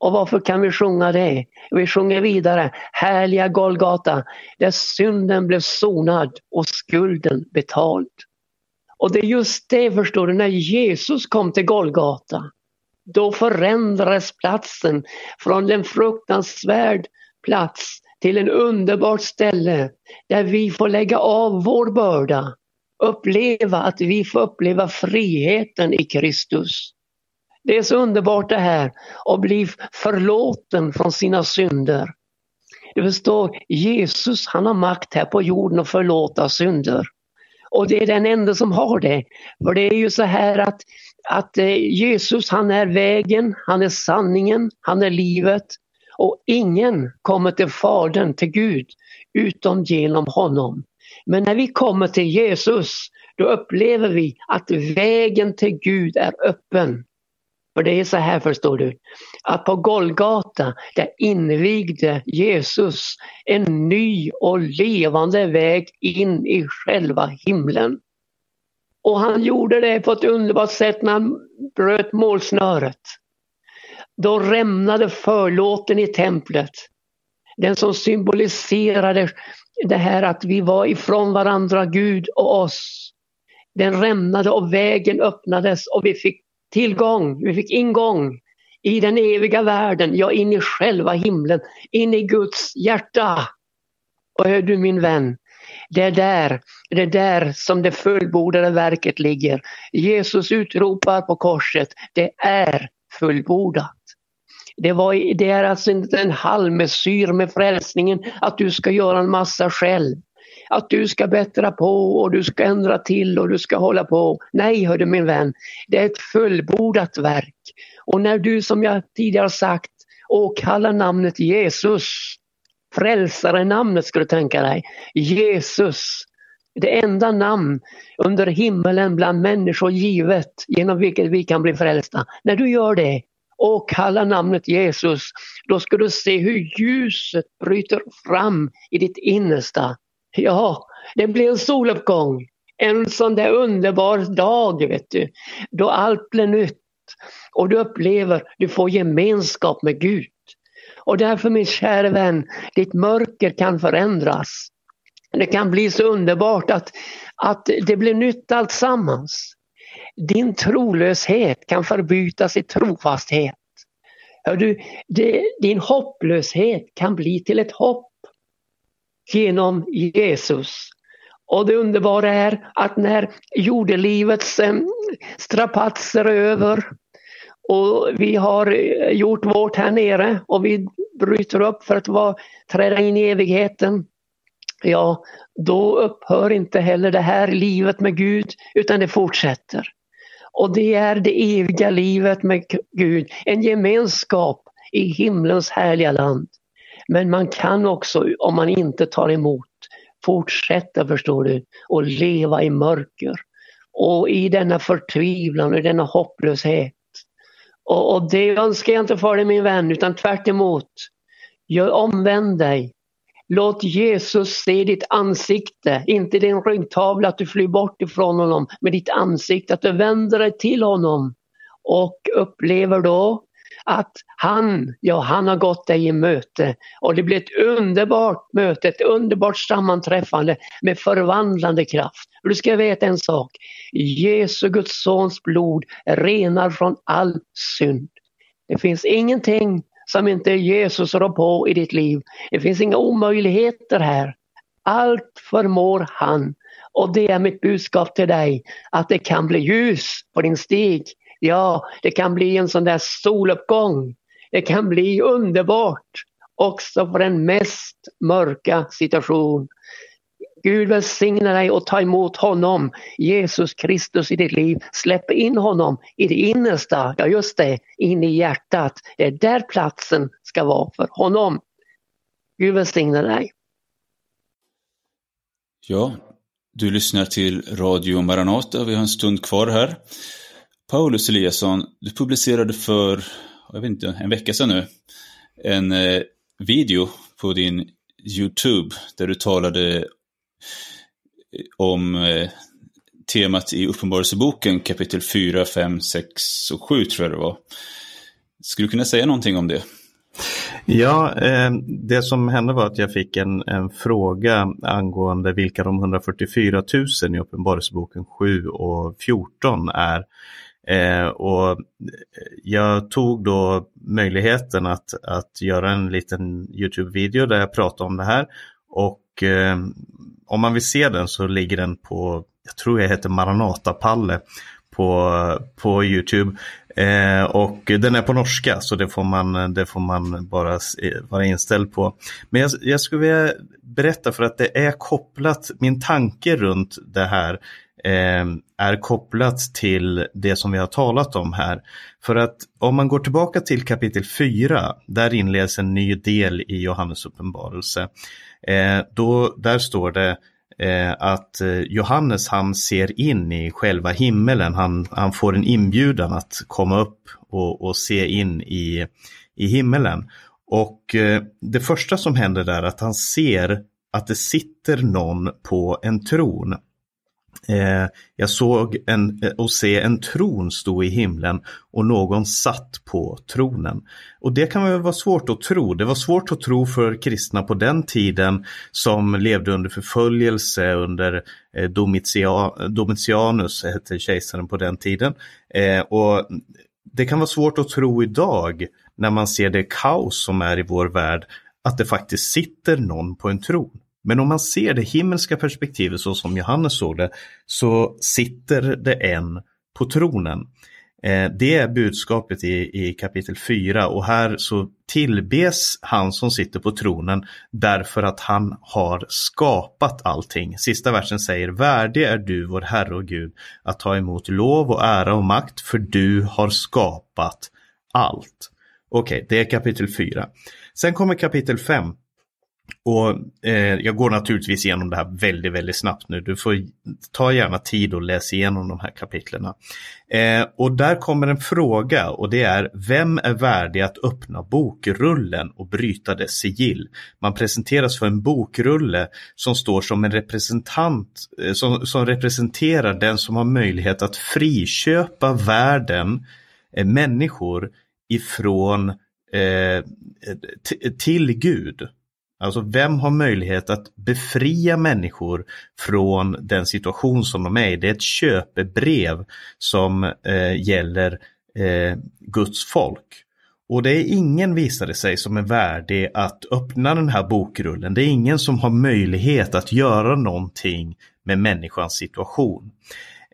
Och varför kan vi sjunga det? Vi sjunger vidare, Härliga Golgata, där synden blev sonad och skulden betald. Och det är just det, förstår du, när Jesus kom till Golgata, då förändrades platsen från en fruktansvärd plats till en underbart ställe där vi får lägga av vår börda, uppleva att vi får uppleva friheten i Kristus. Det är så underbart det här att bli förlåten från sina synder. Du förstår, Jesus han har makt här på jorden att förlåta synder. Och det är den enda som har det. För det är ju så här att, att eh, Jesus han är vägen, han är sanningen, han är livet. Och ingen kommer till Fadern, till Gud, utom genom honom. Men när vi kommer till Jesus, då upplever vi att vägen till Gud är öppen. För det är så här förstår du, att på Golgata där invigde Jesus en ny och levande väg in i själva himlen. Och han gjorde det på ett underbart sätt när han bröt målsnöret. Då rämnade förlåten i templet. Den som symboliserade det här att vi var ifrån varandra, Gud och oss. Den rämnade och vägen öppnades och vi fick tillgång, vi fick ingång i den eviga världen, ja in i själva himlen, in i Guds hjärta. Och hör du min vän, det är där, det är där som det fullbordade verket ligger. Jesus utropar på korset, det är fullbordat. Det, var, det är alltså inte en halvmesyr med frälsningen att du ska göra en massa själv att du ska bättra på och du ska ändra till och du ska hålla på. Nej, hörde min vän, det är ett fullbordat verk. Och när du som jag tidigare sagt åkallar namnet Jesus, frälsare-namnet ska du tänka dig, Jesus, det enda namn under himmelen bland människor givet genom vilket vi kan bli frälsta. När du gör det och kallar namnet Jesus, då ska du se hur ljuset bryter fram i ditt innersta. Ja, det blir en soluppgång. En sån där underbar dag, vet du. Då allt blir nytt. Och du upplever, du får gemenskap med Gud. Och därför min kära vän, ditt mörker kan förändras. Det kan bli så underbart att, att det blir nytt alltsammans. Din trolöshet kan förbytas i trofasthet. Hör du, det, din hopplöshet kan bli till ett hopp genom Jesus. Och det underbara är att när jordelivets eh, strapatser är över och vi har eh, gjort vårt här nere och vi bryter upp för att vara, träda in i evigheten. Ja, då upphör inte heller det här livet med Gud utan det fortsätter. Och det är det eviga livet med Gud, en gemenskap i himlens härliga land. Men man kan också, om man inte tar emot, fortsätta, förstår du, och leva i mörker och i denna förtvivlan och denna hopplöshet. Och, och det önskar jag inte för dig min vän, utan tvärt emot. Gör omvänd dig. Låt Jesus se ditt ansikte, inte din ryggtavla att du flyr bort ifrån honom, med ditt ansikte, att du vänder dig till honom och upplever då att han, ja han har gått dig i möte och det blir ett underbart möte, ett underbart sammanträffande med förvandlande kraft. Du ska veta en sak, Jesu Guds sons blod renar från all synd. Det finns ingenting som inte Jesus rår på i ditt liv. Det finns inga omöjligheter här. Allt förmår han. Och det är mitt budskap till dig, att det kan bli ljus på din stig. Ja, det kan bli en sån där soluppgång. Det kan bli underbart också för den mest mörka situation. Gud välsigna dig och ta emot honom, Jesus Kristus i ditt liv. Släpp in honom i det innersta, ja just det, in i hjärtat. Det är där platsen ska vara för honom. Gud välsigne dig. Ja, du lyssnar till Radio Maranata. Vi har en stund kvar här. Paulus Eliasson, du publicerade för, jag vet inte, en vecka sedan nu, en eh, video på din YouTube där du talade eh, om eh, temat i Uppenbarelseboken kapitel 4, 5, 6 och 7 tror jag det var. Skulle du kunna säga någonting om det? Ja, eh, det som hände var att jag fick en, en fråga angående vilka de 144 000 i Uppenbarelseboken 7 och 14 är. Eh, och eh, jag tog då möjligheten att, att göra en liten Youtube-video där jag pratar om det här. Och eh, om man vill se den så ligger den på, jag tror jag heter Maranata-Palle på, på Youtube. Eh, och den är på norska så det får man, det får man bara eh, vara inställd på. Men jag, jag skulle vilja berätta för att det är kopplat, min tanke runt det här Ehm, är kopplat till det som vi har talat om här. För att om man går tillbaka till kapitel 4, där inleds en ny del i Johannes uppenbarelse. Eh, då, där står det eh, att eh, Johannes han ser in i själva himmelen. Han, han får en inbjudan att komma upp och, och se in i, i himmelen. Och det första som händer där är att han ser att det sitter någon på en tron. Eh, jag såg en, eh, och se en tron stå i himlen och någon satt på tronen. Och det kan väl vara svårt att tro. Det var svårt att tro för kristna på den tiden som levde under förföljelse under eh, Domitianus, hette kejsaren på den tiden. Eh, och det kan vara svårt att tro idag när man ser det kaos som är i vår värld att det faktiskt sitter någon på en tron. Men om man ser det himmelska perspektivet så som Johannes såg det, så sitter det en på tronen. Eh, det är budskapet i, i kapitel 4 och här så tillbes han som sitter på tronen därför att han har skapat allting. Sista versen säger Värdig är du vår Herre och Gud att ta emot lov och ära och makt för du har skapat allt. Okej, okay, det är kapitel 4. Sen kommer kapitel 5 och eh, Jag går naturligtvis igenom det här väldigt, väldigt snabbt nu. Du får ta gärna tid och läsa igenom de här kapitlerna. Eh, och där kommer en fråga och det är Vem är värdig att öppna bokrullen och bryta dess sigill? Man presenteras för en bokrulle som står som en representant eh, som, som representerar den som har möjlighet att friköpa världen, eh, människor ifrån eh, till Gud. Alltså vem har möjlighet att befria människor från den situation som de är i? Det är ett köpebrev som eh, gäller eh, Guds folk. Och det är ingen, visade sig, som är värdig att öppna den här bokrullen. Det är ingen som har möjlighet att göra någonting med människans situation.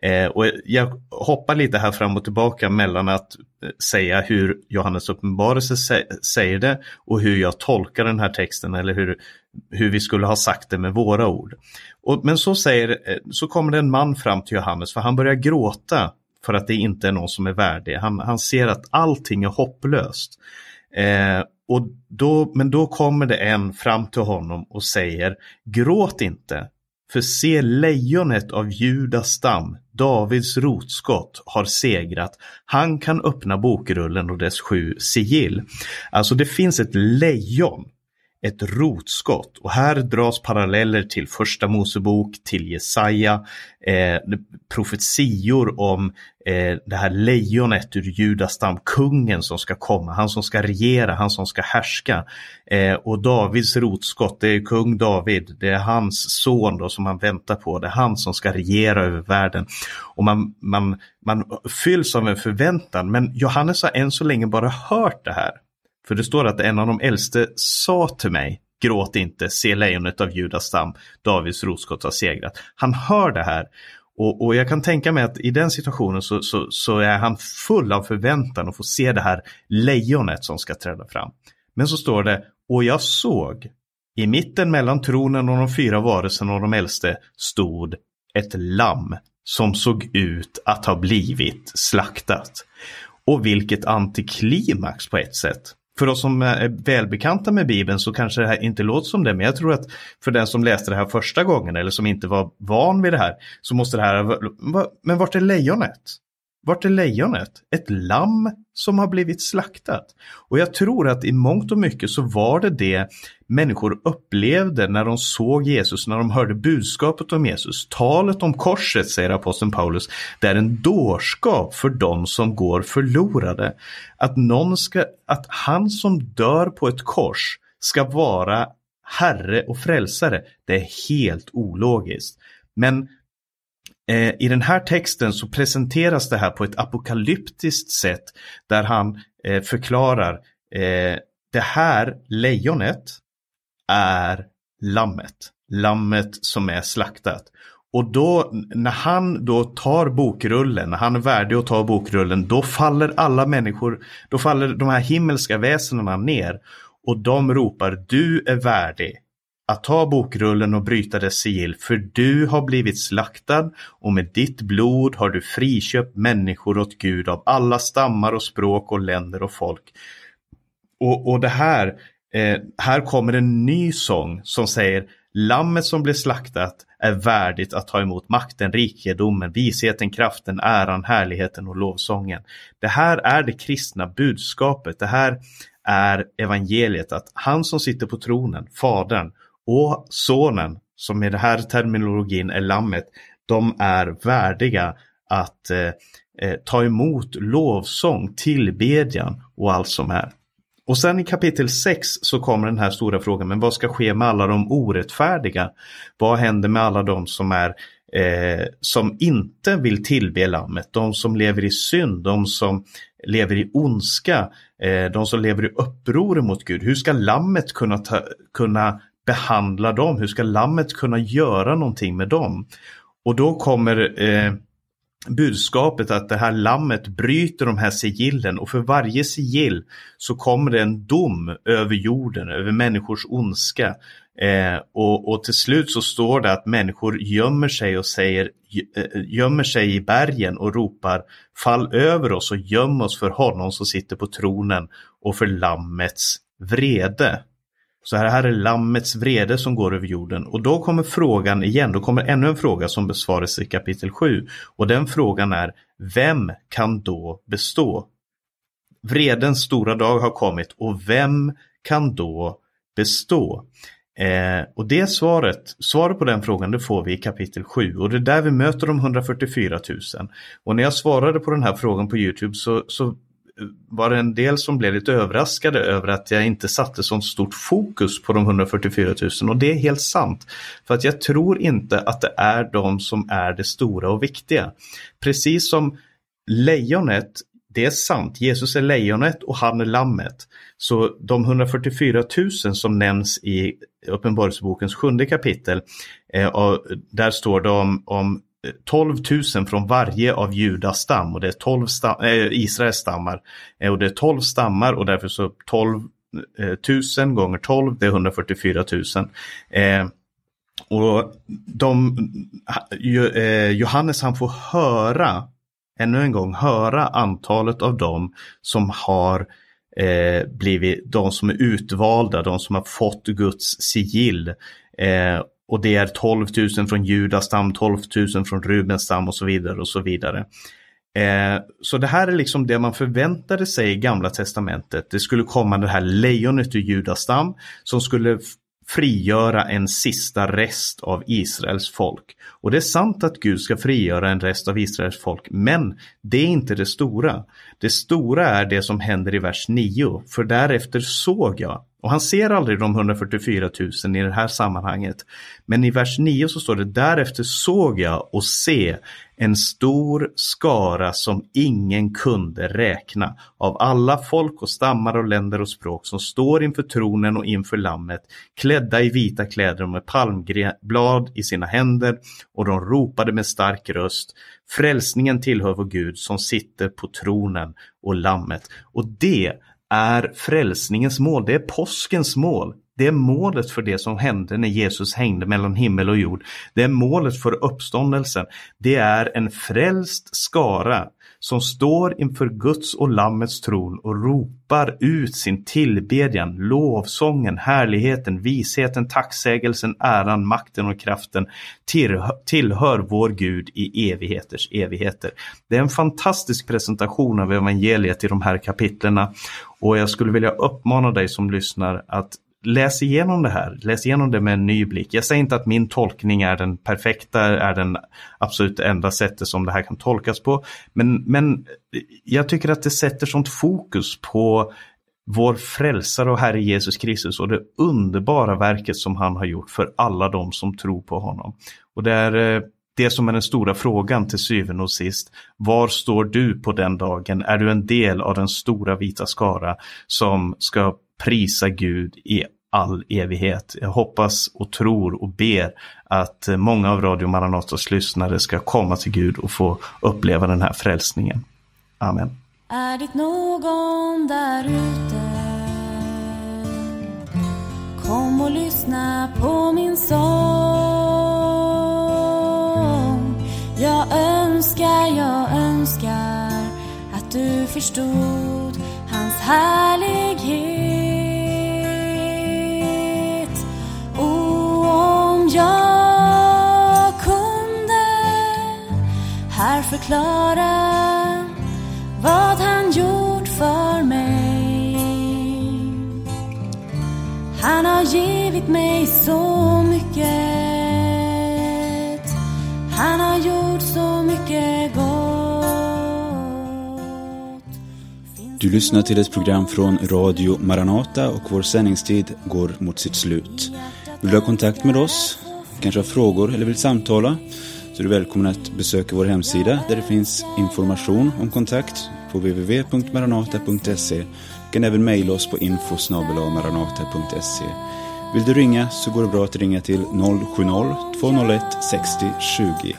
Eh, och jag hoppar lite här fram och tillbaka mellan att eh, säga hur Johannes uppenbarelse säger det och hur jag tolkar den här texten eller hur, hur vi skulle ha sagt det med våra ord. Och, men så, säger, eh, så kommer det en man fram till Johannes för han börjar gråta för att det inte är någon som är värdig. Han, han ser att allting är hopplöst. Eh, och då, men då kommer det en fram till honom och säger Gråt inte, För se lejonet av Judas stam, Davids rotskott, har segrat. Han kan öppna bokrullen och dess sju sigill. Alltså det finns ett lejon ett rotskott. Och här dras paralleller till första Mosebok, till Jesaja, eh, profetior om eh, det här lejonet ur Judas stam, kungen som ska komma, han som ska regera, han som ska härska. Eh, och Davids rotskott, det är kung David, det är hans son då som man väntar på, det är han som ska regera över världen. Och man, man, man fylls av en förväntan, men Johannes har än så länge bara hört det här. För det står att en av de äldste sa till mig, gråt inte, se lejonet av Judas stam, Davids roskott har segrat. Han hör det här och, och, jag kan tänka mig att i den situationen så, så, så, är han full av förväntan att få se det här lejonet som ska träda fram. Men så står det, och jag såg, i mitten mellan tronen och de fyra varelserna och de äldste stod ett lamm som såg ut att ha blivit slaktat. Och vilket antiklimax på ett sätt för oss som är välbekanta med Bibeln så kanske det här inte låter som det, men jag tror att för den som läste det här första gången eller som inte var van vid det här så måste det här, men vart är lejonet? Vart är lejonet? Ett lamm som har blivit slaktat. Och jag tror att i mångt och mycket så var det det människor upplevde när de såg Jesus, när de hörde budskapet om Jesus. Talet om korset, säger aposteln Paulus, det är en dårskap för de som går förlorade. Att, någon ska, att han som dör på ett kors ska vara Herre och frälsare, det är helt ologiskt. Men Eh, I den här texten så presenteras det här på ett apokalyptiskt sätt där han eh, förklarar eh, det här lejonet är lammet. Lammet som är slaktat. Och då när han då tar bokrullen, när han är värdig att ta bokrullen, då faller alla människor, då faller de här himmelska väsendena ner och de ropar du är värdig att ta bokrullen och bryta dess sigill, för du har blivit slaktad och med ditt blod har du friköpt människor åt Gud av alla stammar och språk och länder och folk. Och, och det här, eh, här kommer en ny sång som säger Lammet som blev slaktat är värdigt att ta emot makten, rikedomen, visheten, kraften, äran, härligheten och lovsången. Det här är det kristna budskapet. Det här är evangeliet att han som sitter på tronen, Fadern, och sonen, som i den här terminologin är lammet, de är värdiga att eh, eh ta emot lovsång, tillbedjan och allt som är. Och sen i kapitel 6 så kommer den här stora frågan, men vad ska ske med alla de orättfärdiga? Vad händer med alla de som är eh, som inte vill tillbe lammet, de som lever i synd, de som lever i ondska, eh, de som lever i uppror mot Gud. Hur ska lammet kunna, ta, kunna behandla dem? Hur ska lammet kunna göra någonting med dem? Och då kommer eh, budskapet att det här lammet bryter de här sigillen och för varje sigill så kommer det en dom över jorden, över människors ondska. Eh, och, och till slut så står det att människor gömmer sig och säger eh, gömmer sig i bergen och ropar fall över oss och göm oss för honom som sitter på tronen och för lammets vrede. Så här, här är lammets vrede som går över jorden. Och då kommer frågan igen, då kommer ännu en fråga som besvaras i kapitel 7. Och den frågan är, vem kan då bestå? Vredens stora dag har kommit och vem kan då bestå? Eh, och det svaret, svaret på den frågan det får vi i kapitel 7 och det är där vi möter de 144 000. Och när jag svarade på den här frågan på Youtube så, så var det en del som blev lite överraskade över att jag inte satte sånt stort fokus på de 144 000 och det är helt sant. För att jag tror inte att det är de som är det stora och viktiga. Precis som lejonet, det är sant, Jesus är lejonet och han är lammet. Så de 144 000 som nämns i Uppenbarelsebokens sjunde kapitel, eh, där står det om, om 12 000 från varje av Judas stam och det är 12 stam, äh, eh, Israels stammar. Eh, och det är 12 stammar och därför så 12 000 eh, gånger 12 det är 144 000. Eh, och de, Johannes han får höra, ännu en gång höra antalet av dem som har eh, blivit de som är utvalda, de som har fått Guds sigill. Eh, och det är 12 000 från Judas stam, 12 000 från Rubens stam och så vidare och så vidare. Eh, så det här är liksom det man förväntade sig i Gamla Testamentet. Det skulle komma det här lejonet ur Judas stam som skulle frigöra en sista rest av Israels folk. Och det är sant att Gud ska frigöra en rest av Israels folk, men det är inte det stora. Det stora är det som händer i vers 9, för därefter såg jag och han ser aldrig de 144 000 i det här sammanhanget. Men i vers 9 så står det därefter såg jag och se en stor skara som ingen kunde räkna av alla folk och stammar och länder och språk som står inför tronen och inför lammet klädda i vita kläder och med palmblad i sina händer och de ropade med stark röst Frälsningen tillhör vår Gud som sitter på tronen och lammet. Och det är frälsningens mål, det är påskens mål. Det är målet för det som hände när Jesus hängde mellan himmel och jord. Det är målet för uppståndelsen. Det är en frälst skara som står inför Guds och Lammets tron och ropar ut sin tillbedjan, lovsången, härligheten, visheten, tacksägelsen, äran, makten och kraften tillhör vår Gud i evigheters evigheter. Det är en fantastisk presentation av evangeliet i de här kapitlerna och jag skulle vilja uppmana dig som lyssnar att läs igenom det här, läs igenom det med en ny blick. Jag säger inte att min tolkning är den perfekta, är den absolut enda sättet som det här kan tolkas på. Men, men jag tycker att det sätter sånt fokus på vår frälsare och Herre Jesus Kristus och det underbara verket som han har gjort för alla de som tror på honom. Och det är eh, det som är den stora frågan till syvende och sist. Var står du på den dagen? Är du en del av den stora vita skara som ska prisa Gud i all evighet. Jag hoppas och tror och ber att många av Radio Maranatas lyssnare ska komma till Gud och få uppleva den här frälsningen. Amen. Är det någon där ute? Kom och lyssna på min sång. Jag önskar, jag önskar att du förstod hans härlighet. Förklara vad han gjort för mig. Han har givit mig så mycket. Han har gjort så mycket gott. Du lyssnar till ett program från Radio Maranata och vår sändningstid går mot sitt slut. Vill du ha kontakt med oss, kanske har frågor eller vill samtala så är du välkommen att besöka vår hemsida där det finns information om kontakt på www.maranata.se. Du kan även mejla oss på info Vill du ringa så går det bra att ringa till 070-201 60 20.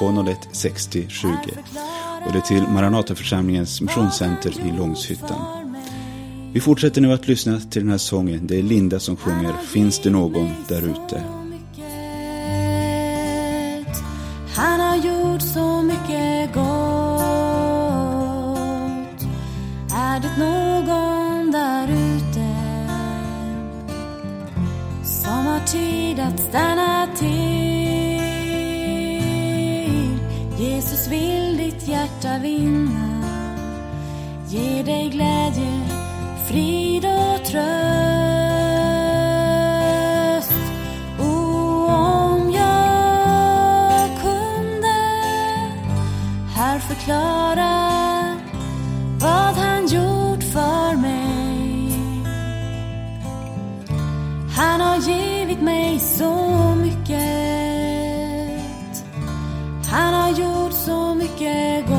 070-201 60 20. Och det är till Maranataförsamlingens missionscenter i Långshyttan. Vi fortsätter nu att lyssna till den här sången. Det är Linda som sjunger Finns det någon där ute? Mycket gott. Är det någon där ute som har tid att stanna till? Jesus vill ditt hjärta vinna, ge dig glädje frid och tröst. Förklara vad han gjort för mig. Han har givit mig så mycket. Han har gjort så mycket gott